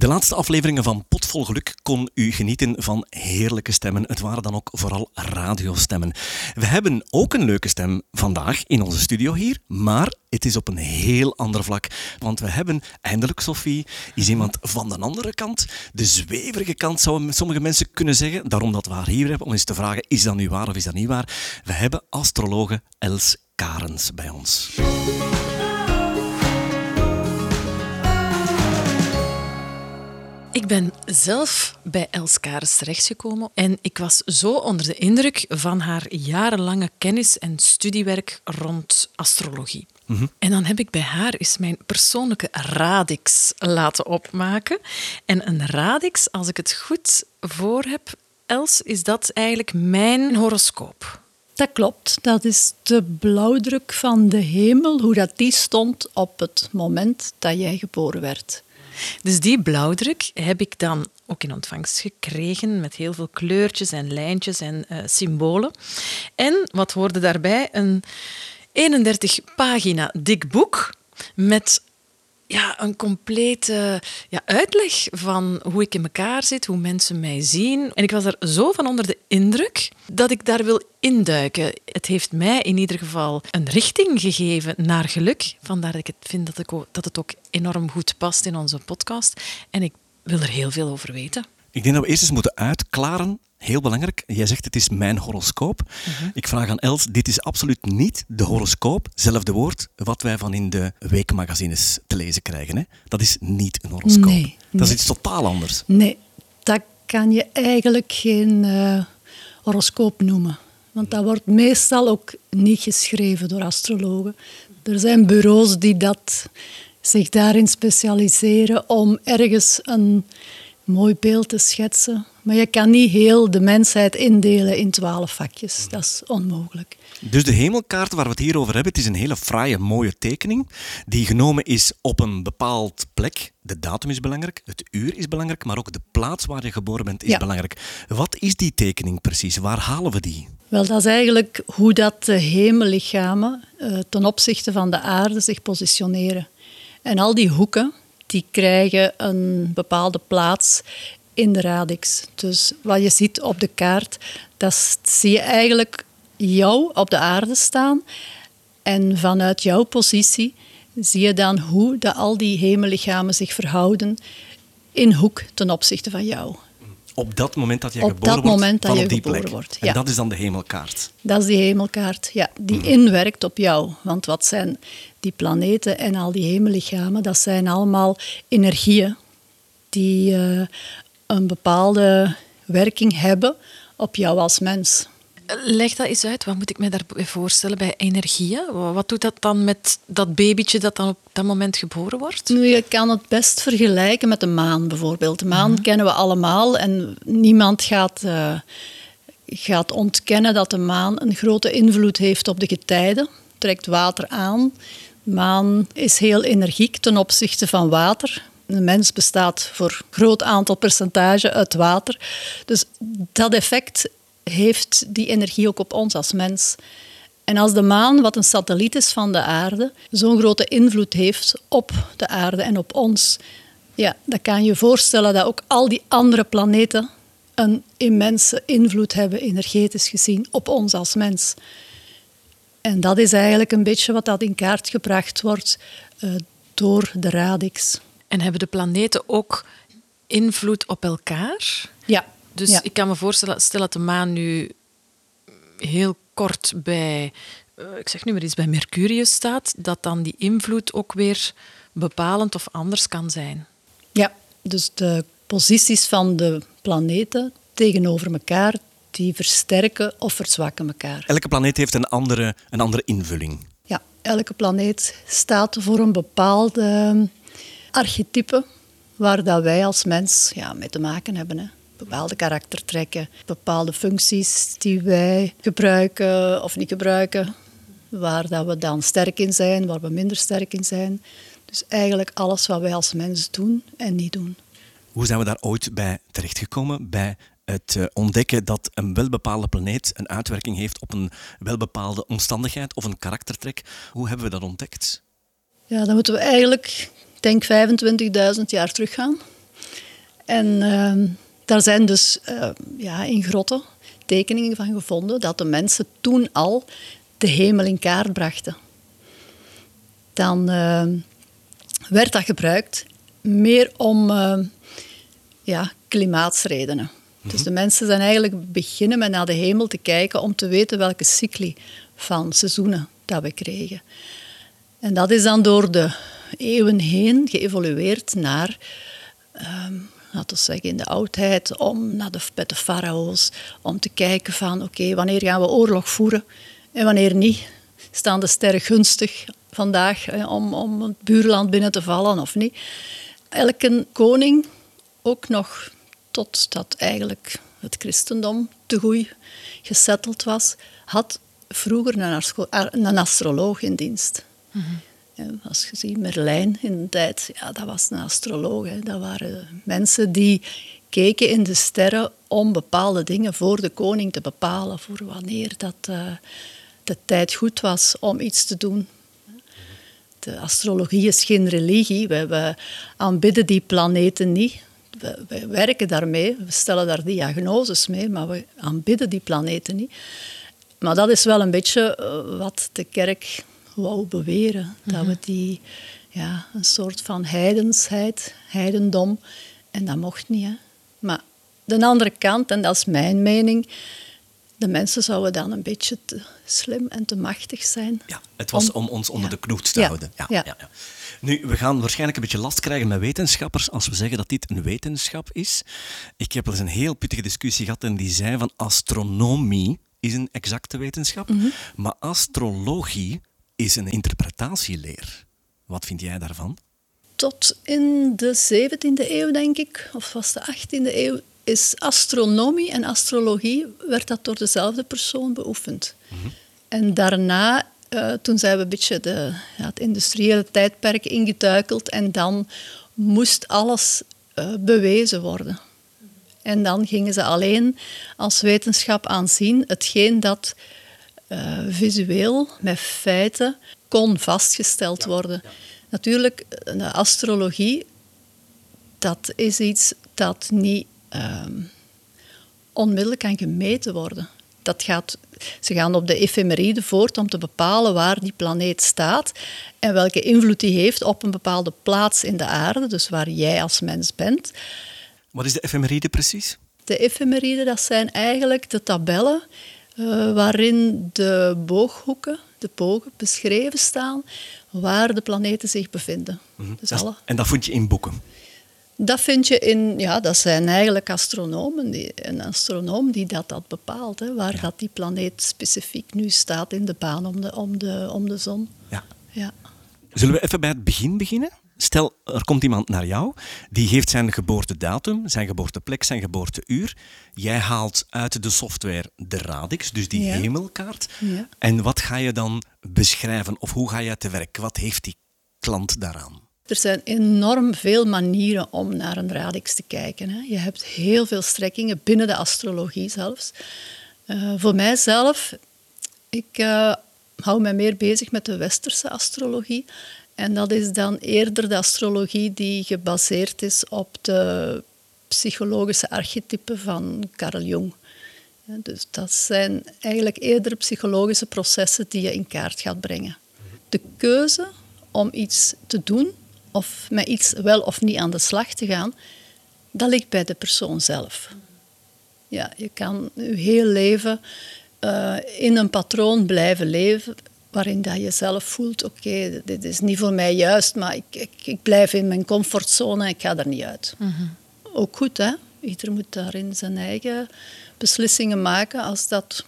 De laatste afleveringen van Potvol Geluk kon u genieten van heerlijke stemmen. Het waren dan ook vooral radiostemmen. We hebben ook een leuke stem vandaag in onze studio hier, maar het is op een heel ander vlak. Want we hebben eindelijk, Sophie, is iemand van de andere kant, de zweverige kant, zouden sommige mensen kunnen zeggen. Daarom dat we haar hier hebben, om eens te vragen, is dat nu waar of is dat niet waar? We hebben astrologe Els Karens bij ons. Ik ben zelf bij Els Kares terechtgekomen en ik was zo onder de indruk van haar jarenlange kennis en studiewerk rond astrologie. En dan heb ik bij haar eens mijn persoonlijke radix laten opmaken. En een radix, als ik het goed voor heb, Els, is dat eigenlijk mijn horoscoop. Dat klopt. Dat is de blauwdruk van de hemel, hoe dat die stond op het moment dat jij geboren werd. Dus die blauwdruk heb ik dan ook in ontvangst gekregen met heel veel kleurtjes en lijntjes en uh, symbolen. En wat hoorde daarbij? Een 31 pagina dik boek met ja, een complete ja, uitleg van hoe ik in elkaar zit, hoe mensen mij zien. En ik was er zo van onder de indruk dat ik daar wil induiken. Het heeft mij in ieder geval een richting gegeven naar geluk. Vandaar dat ik het vind dat, ik dat het ook enorm goed past in onze podcast. En ik wil er heel veel over weten. Ik denk dat we eerst eens moeten uitklaren heel belangrijk. Jij zegt het is mijn horoscoop. Ik vraag aan Els, dit is absoluut niet de horoscoop, zelfde woord, wat wij van in de weekmagazines te lezen krijgen. Hè? Dat is niet een horoscoop. Nee, dat is iets totaal anders. Nee, dat kan je eigenlijk geen eh, horoscoop noemen. Want dat wordt meestal ook niet geschreven door astrologen. Er zijn bureaus die dat, zich daarin specialiseren om ergens een mooi beeld te schetsen. Maar je kan niet heel de mensheid indelen in twaalf vakjes. Dat is onmogelijk. Dus de hemelkaart waar we het hier over hebben, het is een hele fraaie, mooie tekening die genomen is op een bepaald plek. De datum is belangrijk, het uur is belangrijk, maar ook de plaats waar je geboren bent is Ja. belangrijk. Wat is die tekening precies? Waar halen we die? Wel, dat is eigenlijk hoe dat de hemellichamen eh, ten opzichte van de aarde zich positioneren. En al die hoeken, die krijgen een bepaalde plaats in de radix. Dus wat je ziet op de kaart, dat zie je eigenlijk jou op de aarde staan. En vanuit jouw positie zie je dan hoe dat al die hemellichamen zich verhouden in hoek ten opzichte van jou. Op dat moment dat je Op geboren dat wordt, moment dat je op die geboren plek. wordt, En dat is dan de hemelkaart. Dat is die hemelkaart, ja, die inwerkt op jou. Want wat zijn die planeten en al die hemellichamen? Dat zijn allemaal energieën die eh, een bepaalde werking hebben op jou als mens. Leg dat eens uit. Wat moet ik me daarbij voorstellen bij energieën? Wat doet dat dan met dat babytje dat dan op dat moment geboren wordt? Nu, je kan het best vergelijken met de maan bijvoorbeeld. De maan kennen we allemaal en niemand gaat, eh, gaat ontkennen dat de maan een grote invloed heeft op de getijden. Trekt water aan. De maan is heel energiek ten opzichte van water. Een mens bestaat voor een groot aantal percentage uit water. Dus dat effect heeft die energie ook op ons als mens. En als de maan, wat een satelliet is van de aarde, zo'n grote invloed heeft op de aarde en op ons, ja, dan kan je voorstellen dat ook al die andere planeten een immense invloed hebben, energetisch gezien, op ons als mens. En dat is eigenlijk een beetje wat dat in kaart gebracht wordt eh, door de radix. En hebben de planeten ook invloed op elkaar? Ja. Dus ja. ik kan me voorstellen, stel dat de maan nu heel kort bij, eh, ik zeg nu maar iets, bij Mercurius staat, dat dan die invloed ook weer bepalend of anders kan zijn. Ja, dus de posities van de planeten tegenover elkaar, die versterken of verzwakken elkaar. Elke planeet heeft een andere, een andere invulling. Ja, elke planeet staat voor een bepaalde ehm, archetype waar dat wij als mens ja, mee te maken hebben. Hè. Bepaalde karaktertrekken, bepaalde functies die wij gebruiken of niet gebruiken, waar dat we dan sterk in zijn, waar we minder sterk in zijn. Dus eigenlijk alles wat wij als mens doen en niet doen. Hoe zijn we daar ooit bij terechtgekomen? Bij het eh, ontdekken dat een welbepaalde planeet een uitwerking heeft op een welbepaalde omstandigheid of een karaktertrek. Hoe hebben we dat ontdekt? Ja, dan moeten we eigenlijk, denk 25.000 jaar teruggaan. En ehm, daar zijn dus uh, ja, in grotten tekeningen van gevonden dat de mensen toen al de hemel in kaart brachten. Dan ehm, werd dat gebruikt meer om ehm, ja, klimaatsredenen. Dus de mensen zijn eigenlijk beginnen met naar de hemel te kijken om te weten welke cycli van seizoenen dat we kregen. En dat is dan door de eeuwen heen geëvolueerd naar, um, laten we zeggen in de oudheid, om naar de, met de farao's, om te kijken van oké, wanneer gaan we oorlog voeren en wanneer niet. Staan de sterren gunstig vandaag om, om het buurland binnen te vallen of niet? Elke koning, ook nog totdat eigenlijk het christendom te goed gesetteld was, had vroeger een, een astroloog in dienst. Mm Als je ziet, Merlijn in de tijd, ja, dat was een astroloog. Hè. Dat waren mensen die keken in de sterren om bepaalde dingen voor de koning te bepalen, voor wanneer dat, uh, de tijd goed was om iets te doen. De astrologie is geen religie. We aanbidden die planeten niet. We, werken daarmee, we stellen daar diagnoses mee, maar we aanbidden die planeten niet. Maar dat is wel een beetje eh, wat de kerk wou beweren. Dat we mhm. die, ja, een soort van heidensheid, heidendom, en dat mocht niet. Hè. Maar de andere kant, en dat is mijn mening, de mensen zouden dan een beetje te slim en te machtig zijn. Ja, het was om, ons onder de knoet te houden. Ja, ja. Ja, Nu, we gaan waarschijnlijk een beetje last krijgen met wetenschappers als we zeggen dat dit een wetenschap is. Ik heb wel eens een heel pittige discussie gehad en die zei van astronomie is een exacte wetenschap, mhm. maar astrologie is een interpretatieleer. Wat vind jij daarvan? Tot in de 17e eeuw, denk ik, of was de 18e eeuw, is astronomie en astrologie werd dat door dezelfde persoon beoefend. Mhm. En daarna, uh, toen zijn we een beetje de, ja, het industriële tijdperk ingetuikeld en dan moest alles uh, bewezen worden. En dan gingen ze alleen als wetenschap aanzien hetgeen dat uh, visueel met feiten kon vastgesteld worden. Natuurlijk, de astrologie, dat is iets dat niet Ehm, onmiddellijk kan gemeten worden. Dat gaat, ze gaan op de efemeride voort om te bepalen waar die planeet staat en welke invloed die heeft op een bepaalde plaats in de aarde, dus waar jij als mens bent. Wat is de efemeride precies? De efemeride, dat zijn eigenlijk de tabellen uh, waarin de booghoeken, de bogen, beschreven staan waar de planeten zich bevinden. Mhm. dus alle... En dat vond je in boeken? Dat vind je in, ja, dat zijn eigenlijk astronomen, die, een astronoom die dat, dat bepaalt, hè, waar dat die planeet specifiek nu staat in de baan om de, om de, om de zon. Ja. ja. Zullen we even bij het begin beginnen? Stel, er komt iemand naar jou, die geeft zijn geboortedatum, zijn geboorteplek, zijn geboorteuur. Jij haalt uit de software de radix, dus die hemelkaart. Ja. En wat ga je dan beschrijven of hoe ga je te werk? Wat heeft die klant daaraan? Er zijn enorm veel manieren om naar een radix te kijken. Je hebt heel veel strekkingen binnen de astrologie zelfs. Uh, voor mijzelf, ik uh, hou me meer bezig met de westerse astrologie. En dat is dan eerder de astrologie die gebaseerd is op de psychologische archetypen van Carl Jung. Dus dat zijn eigenlijk eerder psychologische processen die je in kaart gaat brengen. De keuze om iets te doen of met iets wel of niet aan de slag te gaan, dat ligt bij de persoon zelf. Ja, je kan je heel leven uh, in een patroon blijven leven waarin dat je zelf voelt, oké, dit is niet voor mij juist, maar ik, ik, ik, blijf in mijn comfortzone en ik ga er niet uit. Mhm. Ook goed, hè? Ieder moet daarin zijn eigen beslissingen maken als dat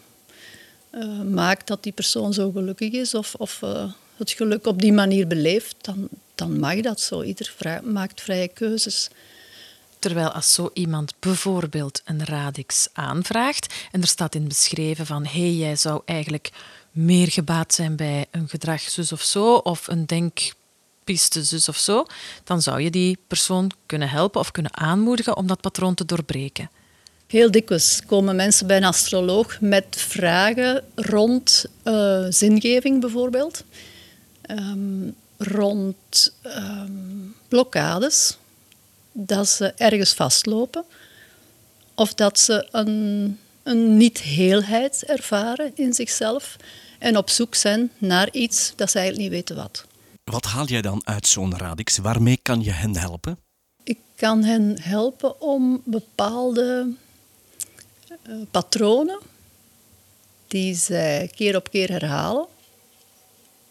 uh, maakt dat die persoon zo gelukkig is of, of uh, het geluk op die manier beleeft, dan, dan mag dat zo. Ieder maakt vrije keuzes. Terwijl als zo iemand bijvoorbeeld een radix aanvraagt en er staat in beschreven van hé, hey, jij zou eigenlijk meer gebaat zijn bij een gedrag zus of zo of een denkpiste zus of zo, dan zou je die persoon kunnen helpen of kunnen aanmoedigen om dat patroon te doorbreken. Heel dikwijls komen mensen bij een astroloog met vragen rond uh, zingeving bijvoorbeeld. Um, rond um, blokkades. dat ze ergens vastlopen of dat ze een, een niet-heelheid ervaren in zichzelf en op zoek zijn naar iets dat ze eigenlijk niet weten wat. Wat haal jij dan uit zo'n radix? Waarmee kan je hen helpen? Ik kan hen helpen om bepaalde uh, patronen die zij keer op keer herhalen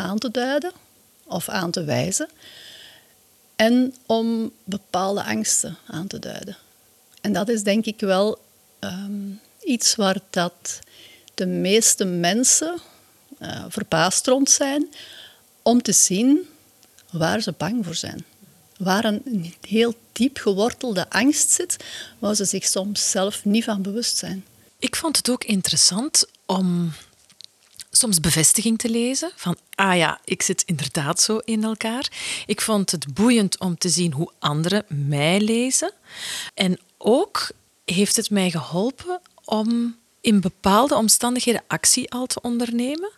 aan te duiden of aan te wijzen en om bepaalde angsten aan te duiden. En dat is denk ik wel um, iets waar dat de meeste mensen uh, verbaasd rond zijn om te zien waar ze bang voor zijn. Waar een heel diep gewortelde angst zit, waar ze zich soms zelf niet van bewust zijn. Ik vond het ook interessant om soms bevestiging te lezen van, ah ja, ik zit inderdaad zo in elkaar. Ik vond het boeiend om te zien hoe anderen mij lezen. En ook heeft het mij geholpen om in bepaalde omstandigheden actie al te ondernemen.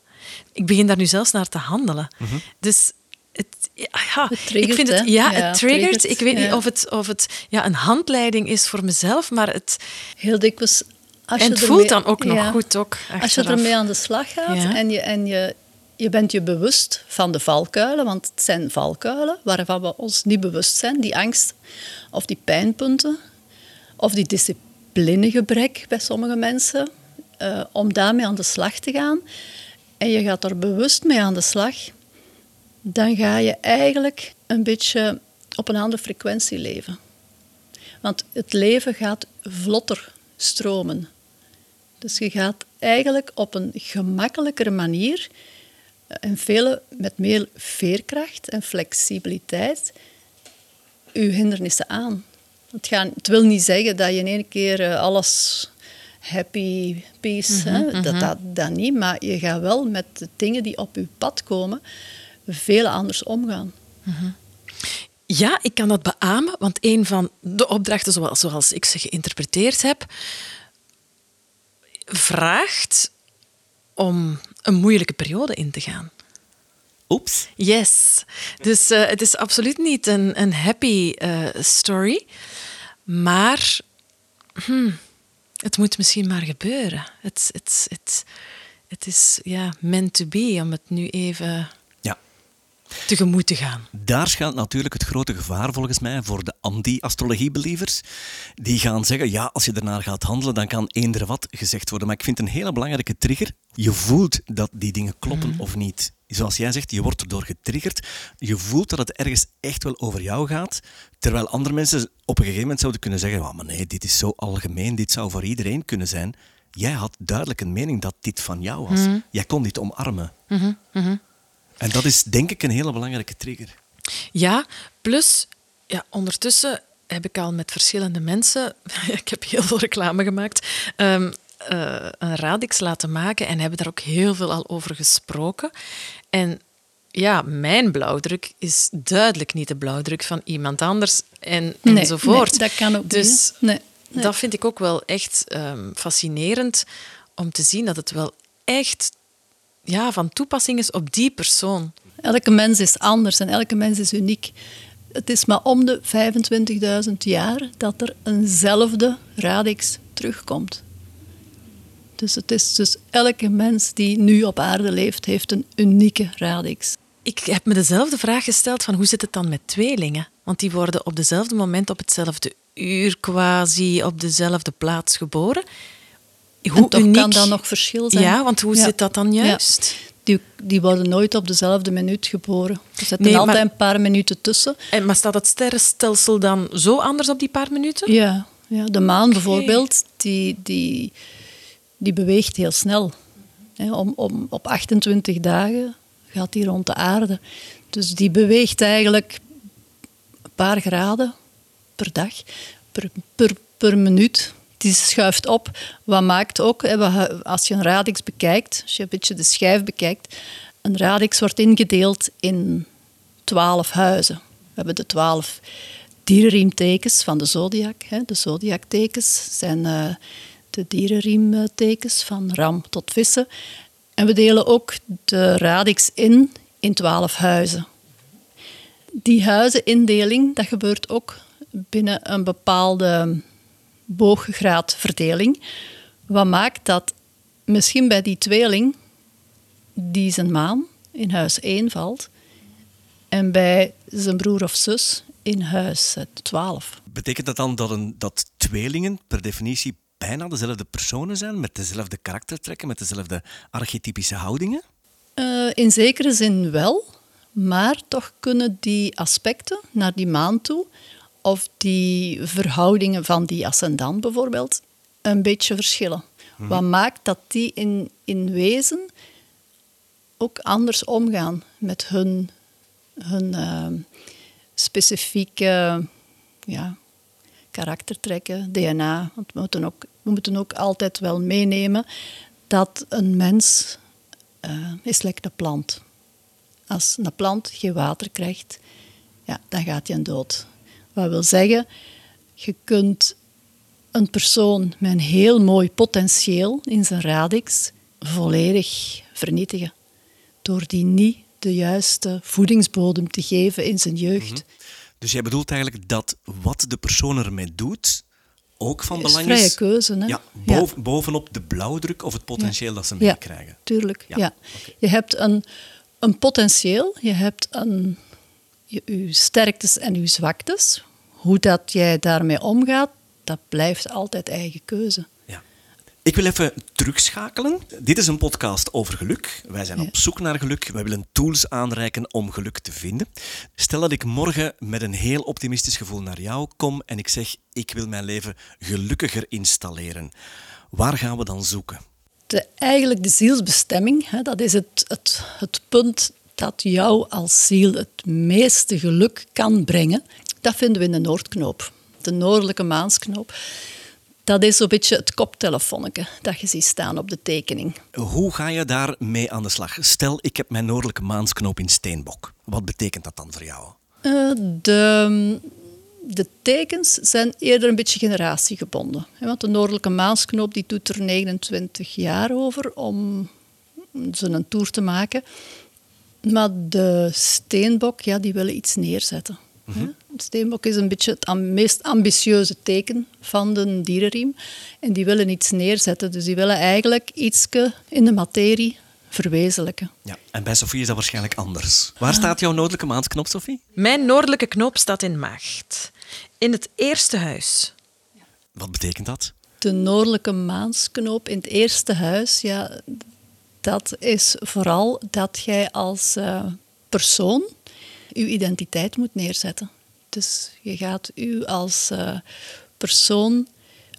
Ik begin daar nu zelfs naar te handelen. Mhm. Dus het, ja, triggert, ik vind het, ja, Ja, het triggert. triggert, Ik weet niet of het, of het ja, een handleiding is voor mezelf, maar het, Heel dikwijls... Als en je het voelt dan ook nog ja. goed. Ook, Als je ermee aan de slag gaat Ja. en, je, en je, je bent je bewust van de valkuilen, want het zijn valkuilen waarvan we ons niet bewust zijn, die angst of die pijnpunten of die disciplinegebrek bij sommige mensen, eh, om daarmee aan de slag te gaan en je gaat er bewust mee aan de slag, dan ga je eigenlijk een beetje op een andere frequentie leven. Want het leven gaat vlotter stromen. Dus je gaat eigenlijk op een gemakkelijkere manier eh, en vele met meer veerkracht en flexibiliteit je hindernissen aan. Het, gaan, het wil niet zeggen dat je in één keer eh, alles happy, peace, hè, dat, dat, dat niet. Maar je gaat wel met de dingen die op je pad komen veel anders omgaan. Ja, ik kan dat beamen, want een van de opdrachten, zoals, zoals ik ze geïnterpreteerd heb, vraagt om een moeilijke periode in te gaan. Oeps. Yes. Dus eh, het is absoluut niet een, een happy eh, story, maar hmm, het moet misschien maar gebeuren. Het, het, het, het is ja, meant to be om het nu even. Tegemoet te gaan. Daar schuilt natuurlijk het grote gevaar volgens mij voor de anti-astrologie-believers. Die gaan zeggen, ja, als je ernaar gaat handelen, dan kan eender wat gezegd worden. Maar ik vind een hele belangrijke trigger. Je voelt dat die dingen kloppen of niet. Zoals jij zegt, je wordt erdoor getriggerd. Je voelt dat het ergens echt wel over jou gaat. Terwijl andere mensen op een gegeven moment zouden kunnen zeggen, "Ja, maar nee, dit is zo algemeen, dit zou voor iedereen kunnen zijn. Jij had duidelijk een mening dat dit van jou was. Jij kon dit omarmen. En dat is denk ik een hele belangrijke trigger. Ja, plus ja, ondertussen heb ik al met verschillende mensen, ik heb heel veel reclame gemaakt, ehm, eh, een radix laten maken en hebben daar ook heel veel al over gesproken. En ja, mijn blauwdruk is duidelijk niet de blauwdruk van iemand anders en, Nee, enzovoort. nee, dat kan ook dus niet, nee. dat vind ik ook wel echt ehm, fascinerend om te zien dat het wel echt ja, van toepassing is op die persoon. Elke mens is anders en elke mens is uniek. Het is maar om de 25.000 jaar dat er eenzelfde radix terugkomt. Dus het is dus elke mens die nu op aarde leeft, heeft een unieke radix. Ik heb me dezelfde vraag gesteld van hoe zit het dan met tweelingen? Want die worden op dezelfde moment, op hetzelfde uur quasi, op dezelfde plaats geboren. Hoe en toch uniek... kan dat nog verschil zijn. Ja, want hoe Ja. zit dat dan Ja. juist? Die, die worden nooit op dezelfde minuut geboren. Er zitten Nee, altijd maar- een paar minuten tussen. En, maar staat het sterrenstelsel dan zo anders op die paar minuten? Ja, ja de maan bijvoorbeeld, die, die, die beweegt heel snel. Om, om, op 28 dagen gaat die rond de aarde. Dus die beweegt eigenlijk een paar graden per dag, per, per, per minuut. Die schuift op. Wat maakt ook, als je een radix bekijkt, als je een beetje de schijf bekijkt, een radix wordt ingedeeld in twaalf huizen. We hebben de twaalf dierenriemtekens van de zodiac. De zodiactekens zijn eh, de dierenriemtekens van ram tot vissen. En we delen ook de radix in in twaalf huizen. Die huizenindeling, dat gebeurt ook binnen een bepaalde booggraadverdeling. Wat maakt dat misschien bij die tweeling die zijn maan in huis 1 valt en bij zijn broer of zus in huis 12. Betekent dat dan dat, een, dat tweelingen per definitie bijna dezelfde personen zijn, met dezelfde karaktertrekken, met dezelfde archetypische houdingen? Uh, in zekere zin wel, maar toch kunnen die aspecten naar die maan toe, of die verhoudingen van die ascendant bijvoorbeeld, een beetje verschillen. Mhm. Wat maakt dat die in, in wezen ook anders omgaan met hun, hun uh, specifieke ja, karaktertrekken, DNA. Want we moeten, ook, we moeten ook altijd wel meenemen dat een mens uh, is lekker een plant. Als een plant geen water krijgt, ja, dan gaat hij dood. Wat wil zeggen, je kunt een persoon met een heel mooi potentieel in zijn radix volledig vernietigen. Door die niet de juiste voedingsbodem te geven in zijn jeugd. Mhm. Dus jij bedoelt eigenlijk dat wat de persoon ermee doet, ook van belang is. vrije keuze. Hè? Ja, boven, bovenop de blauwdruk of het potentieel dat ze meekrijgen. Ja, tuurlijk. Ja. Je hebt een, een potentieel, je hebt een, je, je sterktes en je zwaktes. Hoe dat jij daarmee omgaat, dat blijft altijd eigen keuze. Ik wil even terugschakelen. Dit is een podcast over geluk. Wij zijn op zoek naar geluk. Wij willen tools aanreiken om geluk te vinden. Stel dat ik morgen met een heel optimistisch gevoel naar jou kom en ik zeg: Ik wil mijn leven gelukkiger installeren. Waar gaan we dan zoeken? De, eigenlijk de zielsbestemming, hè, dat is het, het, het punt dat jou als ziel het meeste geluk kan brengen. Dat vinden we in de Noordknoop, de noordelijke maansknoop. Dat is zo'n beetje het koptelefoonnetje dat je ziet staan op de tekening. Hoe ga je daarmee aan de slag? Stel, ik heb mijn noordelijke maansknoop in Steenbok. Wat betekent dat dan voor jou? Uh, de, de tekens zijn eerder een beetje generatiegebonden. Want de noordelijke maansknoop die doet er 29 jaar over om ze een tour te maken. Maar de steenbok, ja, die willen iets neerzetten. Mm Steenbok is een beetje het meest ambitieuze teken van de dierenriem. En die willen iets neerzetten. Dus die willen eigenlijk iets in de materie verwezenlijken. Ja, en bij Sofie is dat waarschijnlijk anders. Waar staat jouw noordelijke maandknop, Sofie? Mijn noordelijke knoop staat in Maagd. In het eerste huis. Wat betekent dat? De noordelijke maansknoop in het eerste huis, ja, dat is vooral dat jij als uh, persoon uw identiteit moet neerzetten. Dus je gaat u als uh, persoon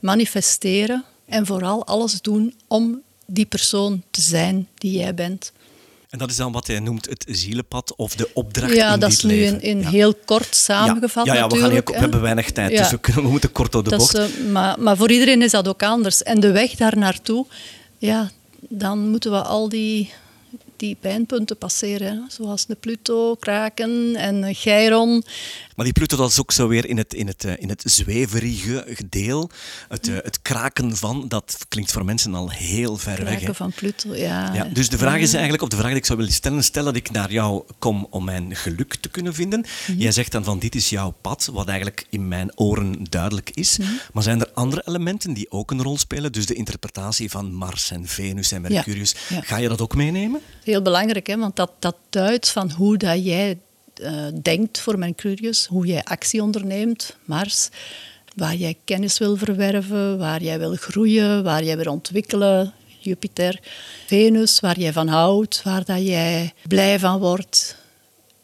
manifesteren en vooral alles doen om die persoon te zijn die jij bent. En dat is dan wat jij noemt het zielenpad of de opdracht ja, in dat is nu in, in heel kort samengevat ja, ja, we, gaan we hebben weinig tijd, dus we, kunnen, we, moeten kort door de bocht. Is, uh, maar, maar voor iedereen is dat ook anders. En de weg daar naartoe, ja, dan moeten we al die die pijnpunten passeren, zoals de Pluto, Kraken en Chiron. Maar die Pluto dat is ook zo weer in het, in het, eh, in het zweverige deel. Het, uh, het kraken van, dat klinkt voor mensen al heel ver kraken weg. Kraken van Pluto, ja. ja. Dus de vraag is eigenlijk, of de vraag die ik zou willen stellen, stel dat ik naar jou kom om mijn geluk te kunnen vinden. Mhm. Jij zegt dan van dit is jouw pad, wat eigenlijk in mijn oren duidelijk is. Mhm. Maar zijn er andere elementen die ook een rol spelen? Dus de interpretatie van Mars en Venus en Mercurius. Ga je dat ook meenemen? Heel belangrijk, hè? want dat, dat duidt van hoe dat jij uh, denkt voor Mercurius, hoe jij actie onderneemt, Mars, waar jij kennis wil verwerven, waar jij wil groeien, waar jij wil ontwikkelen, Jupiter, Venus, waar jij van houdt, waar dat jij blij van wordt.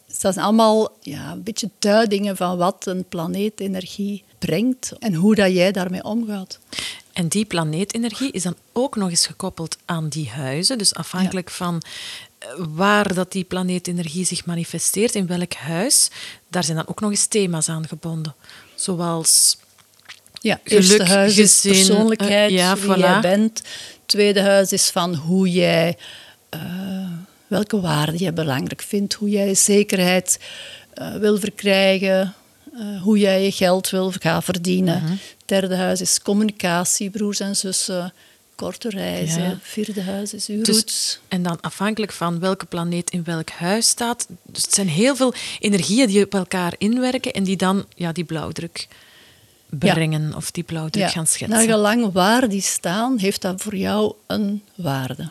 dat zijn allemaal ja, een beetje duidingen van wat een planeetenergie brengt en hoe dat jij daarmee omgaat. En die planeetenergie is dan ook nog eens gekoppeld aan die huizen. Dus afhankelijk van waar dat die planeetenergie zich manifesteert, in welk huis, daar zijn dan ook nog eens thema's aan gebonden. Zoals ja, geluk, eerste huis gezin, is persoonlijkheid, uh, ja, wie jij bent. Tweede huis is van hoe jij, uh, welke waarden je belangrijk vindt, hoe jij zekerheid uh, wil verkrijgen, hoe jij je geld wil gaan verdienen. -huh. Derde huis is communicatie, broers en zussen, korte reizen. Ja. Vierde huis is uw Dus- roots. En dan afhankelijk van welke planeet in welk huis staat. Dus het zijn heel veel energieën die op elkaar inwerken en die dan ja, die blauwdruk brengen of die blauwdruk gaan schetsen. Naar gelang waar die staan, heeft dat voor jou een waarde.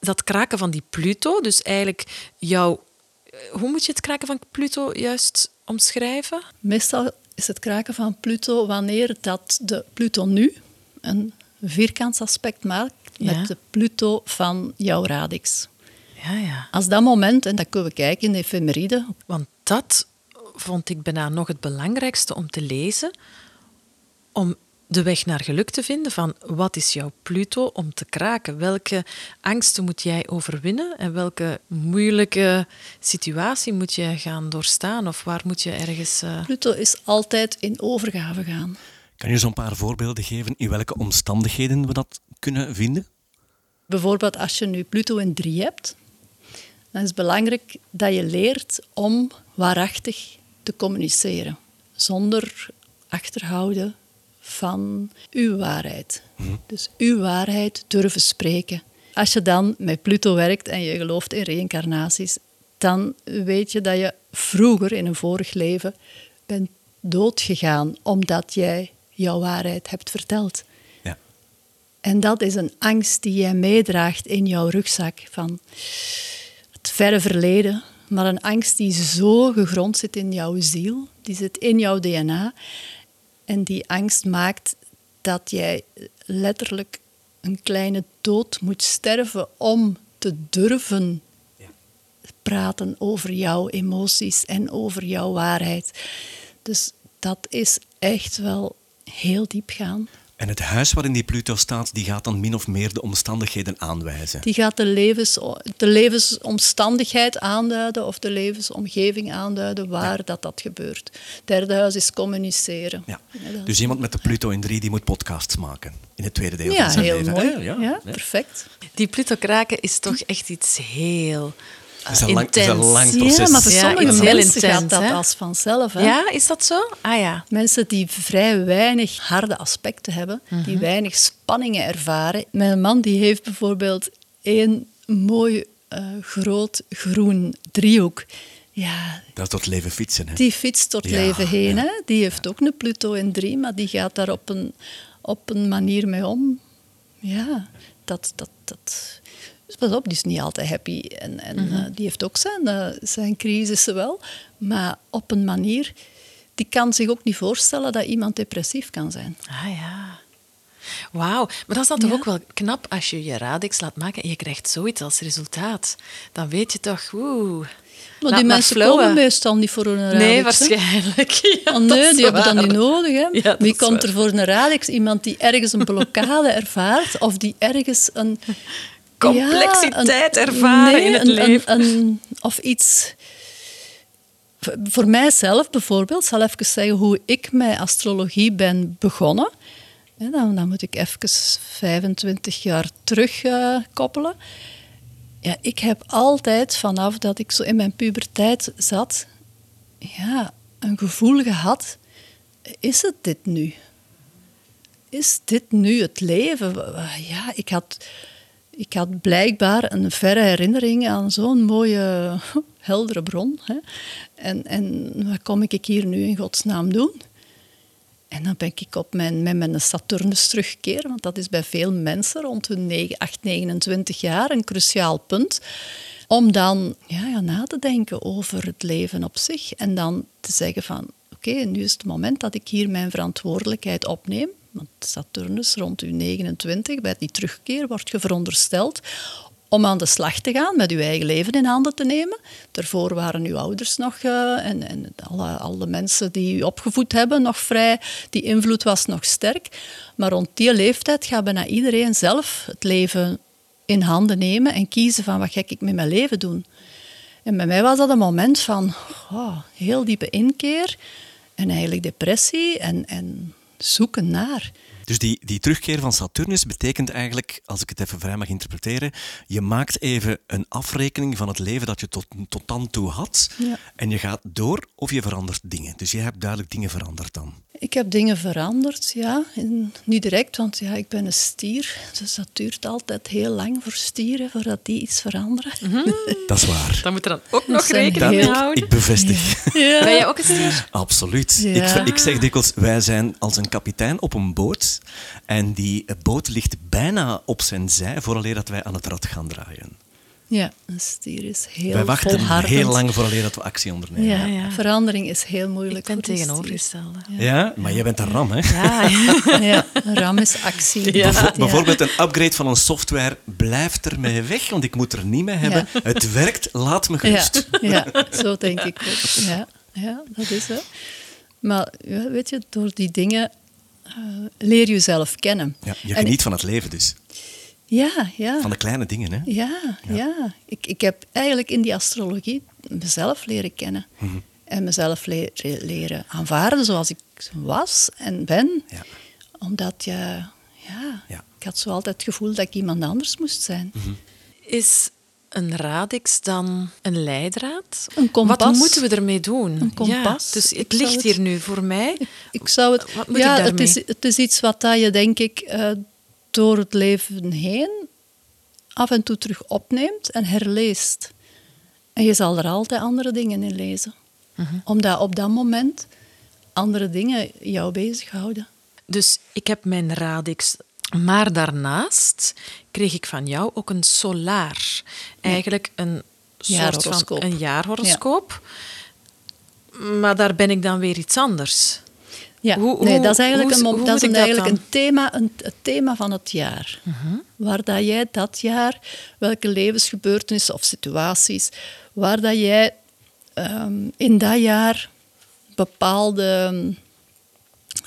Dat kraken van die Pluto, dus eigenlijk jouw... eh, Hoe moet je het kraken van Pluto juist omschrijven? Meestal is het kraken van Pluto wanneer dat de Pluto nu een vierkantsaspect maakt met Ja. de Pluto van jouw radix. Ja, ja. Als dat moment, en dat kunnen we kijken in de efemeride, Want dat vond ik bijna nog het belangrijkste om te lezen. Om de weg naar geluk te vinden van wat is jouw Pluto om te kraken? Welke angsten moet jij overwinnen en welke moeilijke situatie moet je gaan doorstaan? Of waar moet je ergens... eh, Pluto is altijd in overgave gaan. Kan je zo'n paar voorbeelden geven in welke omstandigheden we dat kunnen vinden? Bijvoorbeeld als je nu Pluto in 3 hebt, dan is het belangrijk dat je leert om waarachtig te communiceren. Zonder achterhouden van uw waarheid. Dus uw waarheid durven spreken. Als je dan met Pluto werkt en je gelooft in reïncarnaties, dan weet je dat je vroeger in een vorig leven bent doodgegaan omdat jij jouw waarheid hebt verteld. Ja. En dat is een angst die jij meedraagt in jouw rugzak van het verre verleden. Maar een angst die zo gegrond zit in jouw ziel, die zit in jouw DNA. En die angst maakt dat jij letterlijk een kleine dood moet sterven om te durven praten over jouw emoties en over jouw waarheid. Dus dat is echt wel heel diep gaan. En het huis waarin die Pluto staat, die gaat dan min of meer de omstandigheden aanwijzen. Die gaat de, levens, de levensomstandigheid aanduiden of de levensomgeving aanduiden waar dat, dat gebeurt. Derde huis is communiceren. Ja. Dus iemand met de Pluto in 3 die moet podcasts maken in het tweede deel ja, van zijn heel leven. mooi. hè? Ja, ja. perfect. Die Pluto kraken is toch echt iets heel Het is een lang- het is een intens. lang proces. Ja, maar voor Ja, sommige mensen gaat intens, dat hè? als vanzelf. Hè? Ja, is dat zo? Ah ja. Mensen die vrij weinig harde aspecten hebben, die weinig spanningen ervaren. Mijn man die heeft bijvoorbeeld één mooi eh, groot groen driehoek. Ja, Dat is tot leven fietsen. Hè? die fietst Ja, leven heen. ja. Hè? Die heeft ook een Pluto in drie, maar die gaat daar op een, op een manier mee om. Ja, dat... dat, dat dus pas op, die is niet altijd happy. En, en Mhm. eh, die heeft ook zijn, eh, zijn crisissen wel. Maar op een manier... Die kan zich ook niet voorstellen dat iemand depressief kan zijn. Ah ja. Wauw, maar dat is dan toch Ja. ook wel knap als je je radix laat maken en je krijgt zoiets als resultaat. Dan weet je toch, oeh. Maar die mensen flowen. komen meestal niet voor een radix. Nee, hè. waarschijnlijk. Ja, Oh, nee, die hebben dat niet nodig. Hè. Ja, Wie komt waar. er voor een radix? Iemand die ergens een blokkade ervaart of die ergens een... Complexiteit Ja, een- ervaren nee, in het een- leven. een- of iets... Voor- mijzelf bijvoorbeeld, zal even zeggen hoe ik met astrologie ben begonnen. Dan, dan moet ik even 25 jaar terug eh, koppelen. Ja, ik heb altijd vanaf dat ik zo in mijn puberteit zat, ja, een gevoel gehad: is het dit nu? Is dit nu het leven? Ja, ik had, ik had blijkbaar een verre herinnering aan zo'n mooie, heldere bron. Hè. En, en wat kom ik hier nu in godsnaam doen? En dan ben ik op mijn, met mijn Saturnus terugkeren, want dat is bij veel mensen rond hun 9, 8, 29 jaar een cruciaal punt. Om dan ja, ja, na te denken over het leven op zich en dan te zeggen van oké, nu is het moment dat ik hier mijn verantwoordelijkheid opneem. Want Saturnus rond uw 29, bij die terugkeer, wordt je verondersteld om aan de slag te gaan, met uw eigen leven in handen te nemen. Daarvoor waren uw ouders nog eh, en, en alle, mensen die u opgevoed hebben nog vrij. Die invloed was nog sterk. Maar rond die leeftijd gaat bijna iedereen zelf het leven in handen nemen en kiezen van wat ga ik met mijn leven doen. En bij mij was dat een moment van oh, heel diepe inkeer en eigenlijk depressie en, en zoeken naar. Dus die, die terugkeer van Saturnus betekent eigenlijk, als ik het even vrij mag interpreteren, je maakt even een afrekening van het leven dat je tot, tot dan toe had. Ja. En je gaat door of je verandert dingen. Dus je hebt duidelijk dingen veranderd dan. Ik heb dingen veranderd, ja. En niet direct, want ja, ik ben een stier. Dus dat duurt altijd heel lang voor stieren, voordat die iets veranderen. Dat is waar. Dan moet er dan ook nog rekening mee houden. ik bevestig. Ja. Ben jij ook een stier? Absoluut. Ja. Ik, ik zeg dikwijls, wij zijn als een kapitein op een boot en die boot ligt bijna op zijn zij vooraleer dat wij aan het rad gaan draaien. Ja, een stier is heel wij wachten volhardend. heel lang vooraleer dat we actie ondernemen. Ja, Ja, ja. verandering is heel moeilijk Ik ben tegenovergestelde. Ja, maar jij bent een ram, hè? Ja, ram is actie. Bijvoorbeeld een upgrade van een software blijft ermee weg, want ik moet er niet mee hebben. Het werkt, laat me Ja, gerust. ja, zo denk ik ook. Ja, ja dat is het. Maar weet je, door die dingen leer je jezelf kennen. Ja, je En geniet van het leven dus. Ja, ja. Van de kleine dingen, hè? Ja, ja. Ik, ik heb eigenlijk in die astrologie mezelf leren kennen. Mhm. En mezelf le- le- leren aanvaarden zoals ik was en ben. Ja. Omdat je, ja, Ja. ik had zo altijd het gevoel dat ik iemand anders moest zijn. Mhm. Is een radix dan een leidraad? Een kompas. Wat moeten we ermee doen? Een kompas. Ja, dus het ligt het- hier nu voor mij. Ik zou het, Wat moet ja, ik het is, het is iets wat dat je, denk ik, eh, door het leven heen af en toe terug opneemt en herleest. En je zal er altijd andere dingen in lezen. Mhm. Omdat op dat moment andere dingen jou bezighouden. Dus ik heb mijn radix. Maar daarnaast kreeg ik van jou ook een solaar. Eigenlijk een soort van een jaarhoroscoop. Maar daar ben ik dan weer iets anders. Ja, Hoe- nee, dat is eigenlijk, hoe- een, dat is een, dat eigenlijk een thema, een, het thema van het jaar. Mhm. Waar dat jij dat jaar, welke levensgebeurtenissen of situaties, waar dat jij ehm, in dat jaar bepaalde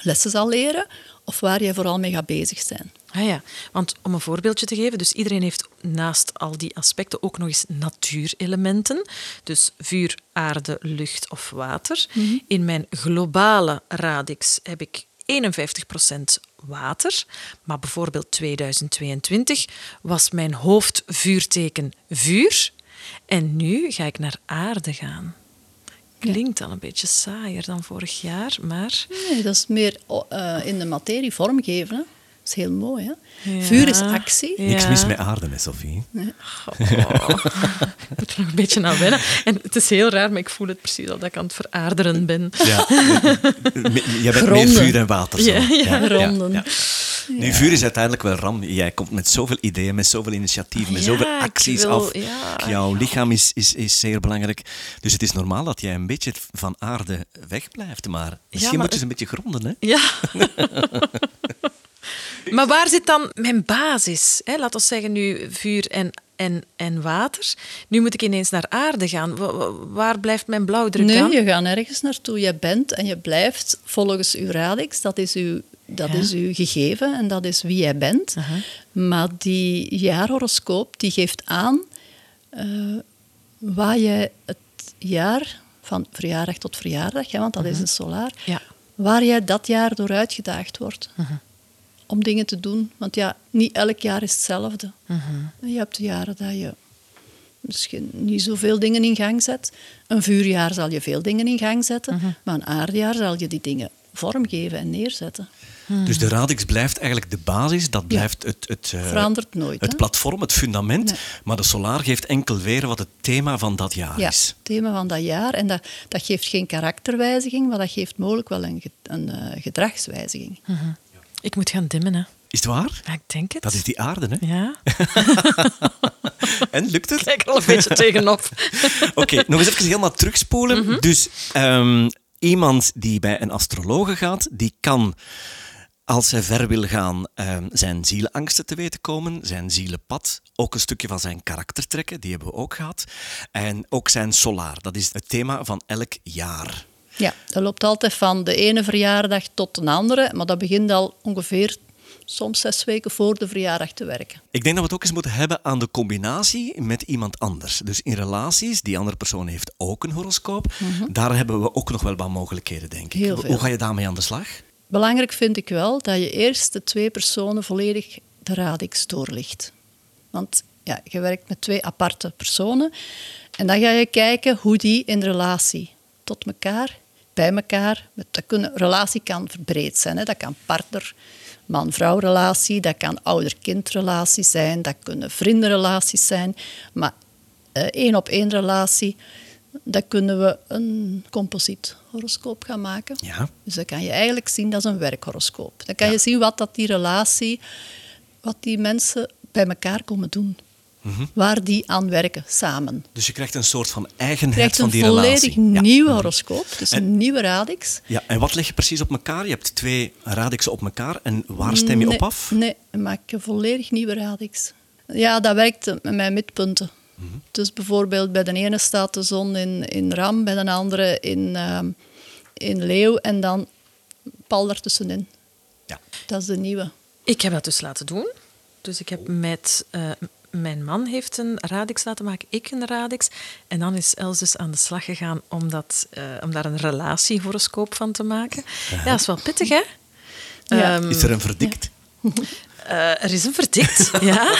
lessen zal leren, of waar jij vooral mee gaat bezig zijn. Ah ja, want om een voorbeeldje te geven, dus iedereen heeft naast al die aspecten ook nog eens natuurelementen. Dus vuur, aarde, lucht of water. In mijn globale radix heb ik 51% water. Maar bijvoorbeeld 2022 was mijn hoofdvuurteken vuur. En nu ga ik naar aarde gaan. Klinkt dan een beetje saaier dan vorig jaar, maar... Nee, dat is meer eh, in de materie vormgeven. Hè. Dat is heel mooi. Hè? Ja. Vuur is actie. Niks Ja. mis met aarde, hè, Sophie. Oh, ik moet er nog een beetje aan wennen. En het is heel raar, maar ik voel het precies al dat ik aan het veraarderen ben. Ja. Jij bent meer vuur en water. Zo. Ja, ja, gronden. Nu, vuur is uiteindelijk wel ram. Jij komt met zoveel ideeën, met zoveel initiatieven, met Ja, zoveel acties wil- af. ja, Jouw ja. lichaam is, is, is zeer belangrijk. Dus het is normaal dat jij een beetje van aarde wegblijft. Maar misschien maar moeten ze een beetje gronden, hè? Ja. maar waar zit dan mijn basis? Hè? Laat ons zeggen nu vuur en, en, en water. Nu moet ik ineens naar aarde gaan. Wa- wa- Waar blijft mijn blauwdruk Nee, dan? je gaat nergens naartoe. Je bent en je blijft volgens uw radix. Dat is uw, dat Ja. is uw gegeven en dat is wie jij bent. Maar die jaarhoroscoop die geeft aan eh, waar je het jaar, van verjaardag tot verjaardag, hè, want dat is een solaar, Ja. waar jij dat jaar door uitgedaagd wordt. Om dingen te doen. Want ja, niet elk jaar is hetzelfde. Je hebt jaren dat je misschien niet zoveel dingen in gang zet. Een vuurjaar zal je veel dingen in gang zetten, maar een aardejaar zal je die dingen vormgeven en neerzetten. Dus de radix blijft eigenlijk de basis. Dat blijft het, het, eh, Verandert nooit. het hè? platform, het fundament. Nee. Maar de solar geeft enkel weer wat het thema van dat jaar Ja, is. het thema van dat jaar. En dat, dat geeft geen karakterwijziging, maar dat geeft mogelijk wel een, een eh, gedragswijziging. Ik moet gaan dimmen, hè. Is het waar? Ja, ik denk het. Dat is die aarde, hè? Ja, En lukt het? kijk al een beetje tegenop. Oké, nog eens even helemaal terugspoelen. Mhm. Dus ehm, iemand die bij een astrologe gaat, die kan, als hij ver wil gaan, ehm, zijn zielenangsten te weten komen, zijn zielenpad, ook een stukje van zijn karakter trekken, die hebben we ook gehad. En ook zijn solaar, dat is het thema van elk jaar. Ja, dat loopt altijd van de ene verjaardag tot een andere, maar dat begint al ongeveer soms zes weken voor de verjaardag te werken. Ik denk dat we het ook eens moeten hebben aan de combinatie met iemand anders. Dus in relaties, die andere persoon heeft ook een horoscoop. Daar hebben we ook nog wel wat mogelijkheden, denk ik. Heel Hoe- veel. Hoe ga je daarmee aan de slag? belangrijk vind ik wel dat je eerst de twee personen volledig de radix doorlicht. Want ja, je werkt met twee aparte personen. En dan ga je kijken hoe die in relatie tot elkaar, bij elkaar... Dat kunnen, relatie kan verbreed zijn. Hè. Dat kan partner, man-vrouw relatie, dat kan ouder-kind relatie zijn, dat kunnen vriendenrelaties zijn. Maar één op één relatie, dat kunnen we een composiet horoscoop gaan maken. Ja. Dus dan kan je eigenlijk zien, dat is een werkhoroscoop. Dan kan je zien wat dat die relatie, wat die mensen bij elkaar komen doen. Mhm. Waar die aan werken samen. Dus je krijgt een soort van eigenheid krijgt van een die volledig relatie. nieuwe Ja. horoscoop, dus een nieuwe radix. Ja, en wat leg je precies op elkaar? Je hebt twee radixen op elkaar en waar stem je nee, op af? Nee, ik maak een volledig nieuwe radix. Ja, dat werkt met mijn midpunten. Mhm. Dus bijvoorbeeld bij de ene staat de zon in, in Ram, bij de andere in, ehm, in Leeuw en dan pal daartussenin. Ja. Dat is de nieuwe. Ik heb dat dus laten doen. Dus ik heb met... eh, mijn man heeft een radix laten maken, ik een radix. En dan is Els dus aan de slag gegaan om, dat, eh, om daar een relatiehoroscoop van te maken. Ja, dat is wel pittig, hè? Ja. Ehm, Is er een verdict? eh, er is een verdict, ja.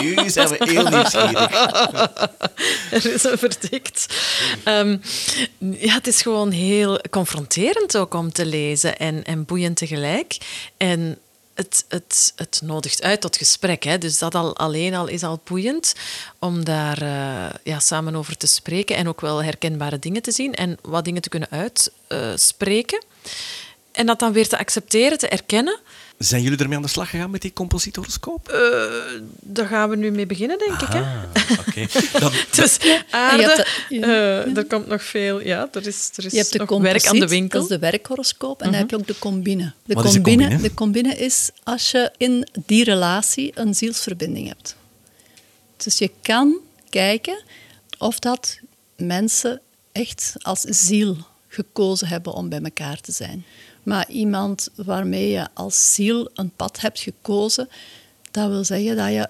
Nu zijn we heel nieuwsgierig. Er is een verdict. Ehm, ja, het is gewoon heel confronterend ook om te lezen en, en boeiend tegelijk. En het, het, het nodigt uit tot gesprek. Hè. Dus dat al, alleen al is al boeiend om daar eh, ja, samen over te spreken en ook wel herkenbare dingen te zien en wat dingen te kunnen uitspreken. en dat dan weer te accepteren, te erkennen. Zijn jullie ermee aan de slag gegaan met die composithoroscoop? Eh, daar gaan we nu mee beginnen, denk ik. Hè? Ah, oké. Dan- Dus aarde, de- eh, er komt nog veel. Ja, er is, er is Je hebt de nog werk aan de winkel. dat is de werkhoroscoop. En dan heb je ook de combine. De Wat is de combine? De combine is als je in die relatie een zielsverbinding hebt. Dus je kan kijken of dat mensen echt als ziel gekozen hebben om bij elkaar te zijn. Maar iemand waarmee je als ziel een pad hebt gekozen, dat wil zeggen dat je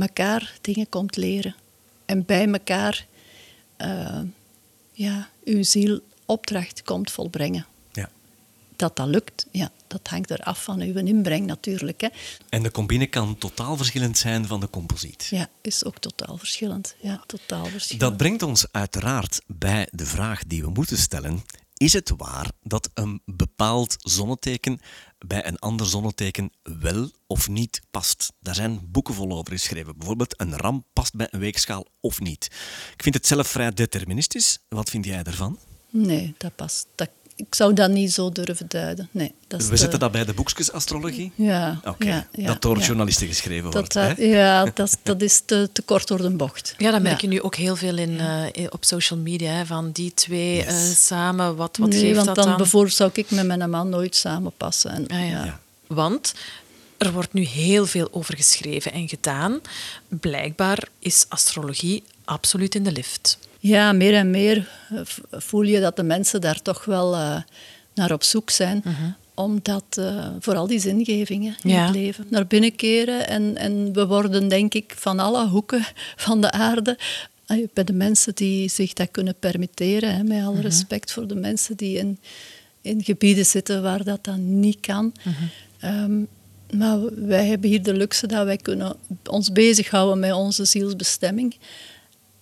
elkaar dingen komt leren. En bij elkaar eh, ja, uw ziel opdracht komt volbrengen. ja. Dat dat lukt, ja, dat hangt eraf van uw inbreng natuurlijk. Hè. En de combine kan totaal verschillend zijn van de composiet. Ja, is ook totaal verschillend. Ja, totaal verschillend. Dat brengt ons uiteraard bij de vraag die we moeten stellen. Is het waar dat een bepaald zonneteken bij een ander zonneteken wel of niet past? Daar zijn boeken vol over geschreven. Bijvoorbeeld een ram past bij een weegschaal of niet. Ik vind het zelf vrij deterministisch. Wat vind jij ervan? Nee, dat past. Ik zou dat niet zo durven duiden. Nee, dat is We te- zetten dat bij de boekjes astrologie? Ja, Oké, ja, ja, dat door ja. journalisten geschreven Dat, wordt. dat, hè? ja, dat, is- dat is te, te kort door de bocht. Ja, dat merk je nu ook heel veel in, eh, op social media. Hè, van die twee Yes. eh, samen, wat, wat nee, geeft want dat dan dan? bijvoorbeeld zou ik met mijn man nooit samenpassen. En, Ah, ja. ja. Want er wordt nu heel veel over geschreven en gedaan. Blijkbaar is astrologie absoluut in de lift. Ja, meer en meer eh, voel je dat de mensen daar toch wel eh, naar op zoek zijn. Omdat eh, vooral die zingevingen in Ja. het leven naar binnen keren. En, en we worden, denk ik, van alle hoeken van de aarde. Bij de mensen die zich dat kunnen permitteren. Hè, met alle respect voor de mensen die in, in gebieden zitten waar dat dan niet kan. Ehm, maar wij hebben hier de luxe dat wij kunnen ons bezighouden met onze zielsbestemming.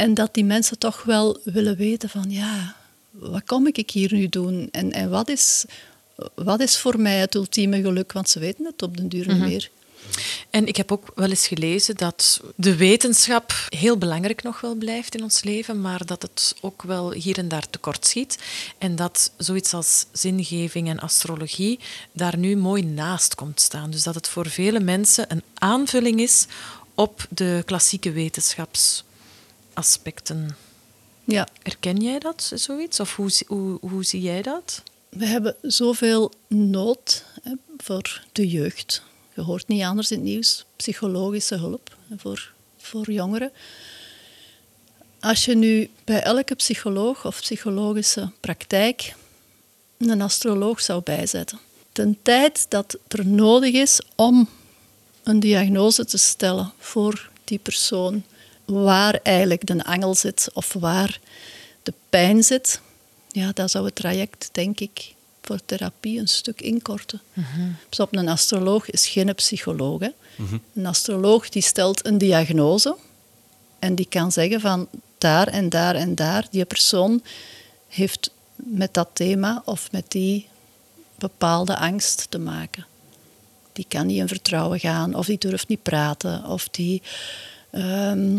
En dat die mensen toch wel willen weten van, ja, wat kom ik hier nu doen? En, en wat, is, wat is voor mij het ultieme geluk? Want ze weten het op den duur niet meer. En ik heb ook wel eens gelezen dat de wetenschap heel belangrijk nog wel blijft in ons leven, maar dat het ook wel hier en daar tekort schiet. En dat zoiets als zingeving en astrologie daar nu mooi naast komt staan. Dus dat het voor vele mensen een aanvulling is op de klassieke wetenschapsaspecten. Ja, Erken jij dat, zoiets? Of hoe, zie- hoe, hoe zie jij dat? we hebben zoveel nood hè, voor de jeugd. Je hoort niet anders in het nieuws. Psychologische hulp voor, voor jongeren. Als je nu bij elke psycholoog of psychologische praktijk een astroloog zou bijzetten. Ten tijd dat er nodig is om een diagnose te stellen voor die persoon, waar eigenlijk de angel zit of waar de pijn zit, ja, dan zou het traject, denk ik, voor therapie een stuk inkorten. Dus op een astroloog is geen psycholoog. Hè. Een astroloog die stelt een diagnose en die kan zeggen van daar en daar en daar, die persoon heeft met dat thema of met die bepaalde angst te maken. Die kan niet in vertrouwen gaan, of die durft niet praten, of die, ehm,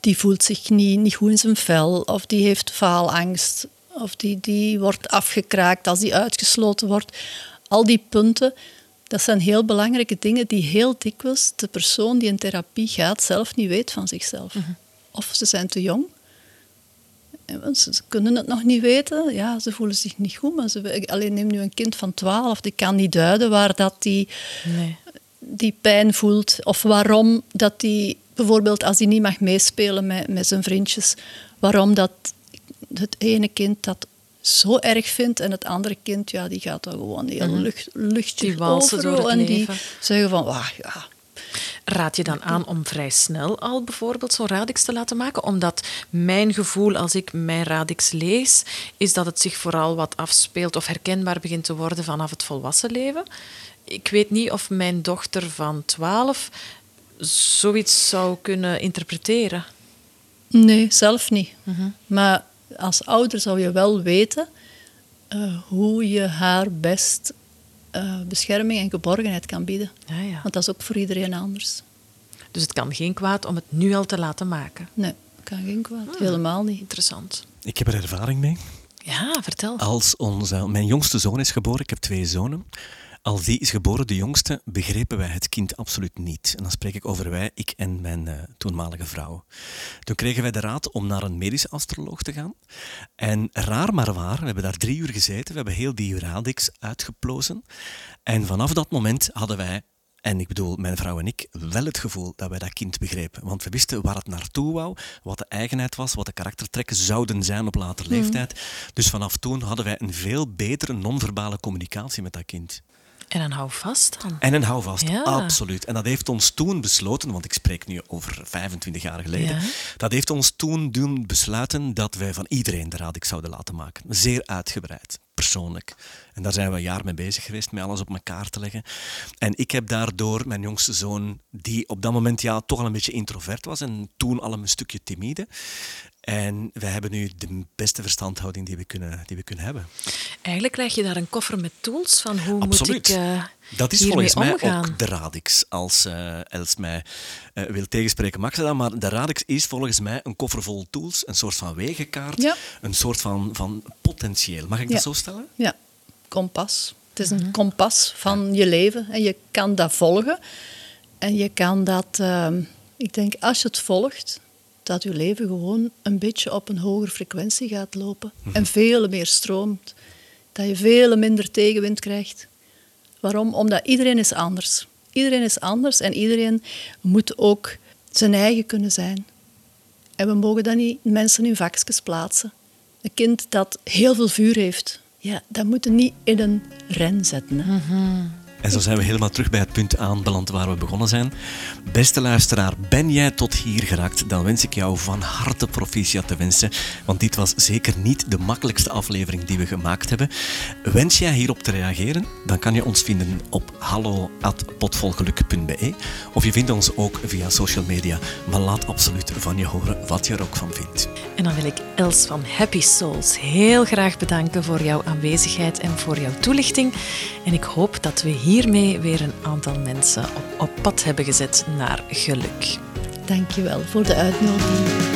die voelt zich niet, niet goed in zijn vel, of die heeft faalangst, of die, die wordt afgekraakt als die uitgesloten wordt. Al die punten, dat zijn heel belangrijke dingen die heel dikwijls de persoon die in therapie gaat zelf niet weet van zichzelf. Of ze zijn te jong, ze kunnen het nog niet weten. Ja, ze voelen zich niet goed. Maar ze, alleen neem nu een kind van 12, die kan niet duiden waar dat die, nee. die pijn voelt. Of waarom dat die, bijvoorbeeld als hij niet mag meespelen met, met zijn vriendjes, waarom dat het ene kind dat zo erg vindt en het andere kind, ja, die gaat dan gewoon heel -hmm. lucht, luchtje over. en die zeggen van, ah, ja, Raad je dan aan om vrij snel al bijvoorbeeld zo'n radix te laten maken? Omdat mijn gevoel als ik mijn radix lees, is dat het zich vooral wat afspeelt of herkenbaar begint te worden vanaf het volwassen leven. Ik weet niet of mijn dochter van 12 zoiets zou kunnen interpreteren. Nee, zelf niet. Mhm. Maar als ouder zou je wel weten uh, hoe je haar best uh, bescherming en geborgenheid kan bieden. Ja, ja. Want dat is ook voor iedereen anders. Dus het kan geen kwaad om het nu al te laten maken? Nee, het kan geen kwaad. Ah, Helemaal niet. Interessant. Ik heb er ervaring mee. Ja, vertel. Als onze, mijn jongste zoon is geboren, ik heb twee zonen. Als die is geboren, de jongste, begrepen wij het kind absoluut niet. En dan spreek ik over wij, ik en mijn uh, toenmalige vrouw. Toen kregen wij de raad om naar een medische astroloog te gaan. En raar maar waar, we hebben daar drie uur gezeten, we hebben heel die radix uitgeplozen. En vanaf dat moment hadden wij en ik bedoel, mijn vrouw en ik, wel het gevoel dat wij dat kind begrepen. Want we wisten waar het naartoe wou, wat de eigenheid was, wat de karaktertrekken zouden zijn op later mhm. leeftijd. Dus vanaf toen hadden wij een veel betere non-verbale communicatie met dat kind. En een houvast dan? En een houvast, ja. absoluut. En dat heeft ons toen besloten, want ik spreek nu over 25 jaar geleden, dat heeft ons toen doen besluiten dat wij van iedereen de radix zouden laten maken. Zeer uitgebreid, persoonlijk. En daar zijn we een jaar mee bezig geweest, met alles op elkaar te leggen. En ik heb daardoor mijn jongste zoon, die op dat moment ja, toch al een beetje introvert was en toen al een stukje timide, en we hebben nu de beste verstandhouding die we kunnen, die we kunnen hebben. Eigenlijk krijg je daar een koffer met tools van hoe Absoluut. moet ik uh, Dat is volgens mij ook de radix, als uh, Els mij uh, wil tegenspreken, mag ze dat, maar de radix is volgens mij een koffer vol tools, een soort van wegenkaart, ja. een soort van, van potentieel. Mag ik ja. dat zo stellen? Ja, kompas. Het is een mm -hmm. kompas van je leven en je kan dat volgen. En je kan dat, ehm, ik denk, als je het volgt, dat je leven gewoon een beetje op een hogere frequentie gaat lopen. Mhm. En veel meer stroomt. Dat je veel minder tegenwind krijgt. Waarom? Omdat iedereen is anders. Iedereen is anders en iedereen moet ook zijn eigen kunnen zijn. En we mogen dan niet mensen in vakjes plaatsen. Een kind dat heel veel vuur heeft, ja, dat moet je niet in een ren zetten. Hè. Mhm. En zo zijn we helemaal terug bij het punt aanbeland waar we begonnen zijn. Beste luisteraar, ben jij tot hier geraakt? Dan wens ik jou van harte proficiat te wensen. Want dit was zeker niet de makkelijkste aflevering die we gemaakt hebben. Wens jij hierop te reageren? Dan kan je ons vinden op hallo.potvolgeluk.be of je vindt ons ook via social media. Maar laat absoluut van je horen wat je er ook van vindt. En dan wil ik Els van Happy Souls heel graag bedanken voor jouw aanwezigheid en voor jouw toelichting. En ik hoop dat we hier hiermee weer een aantal mensen op, pad hebben gezet naar geluk. Dankjewel voor de uitnodiging.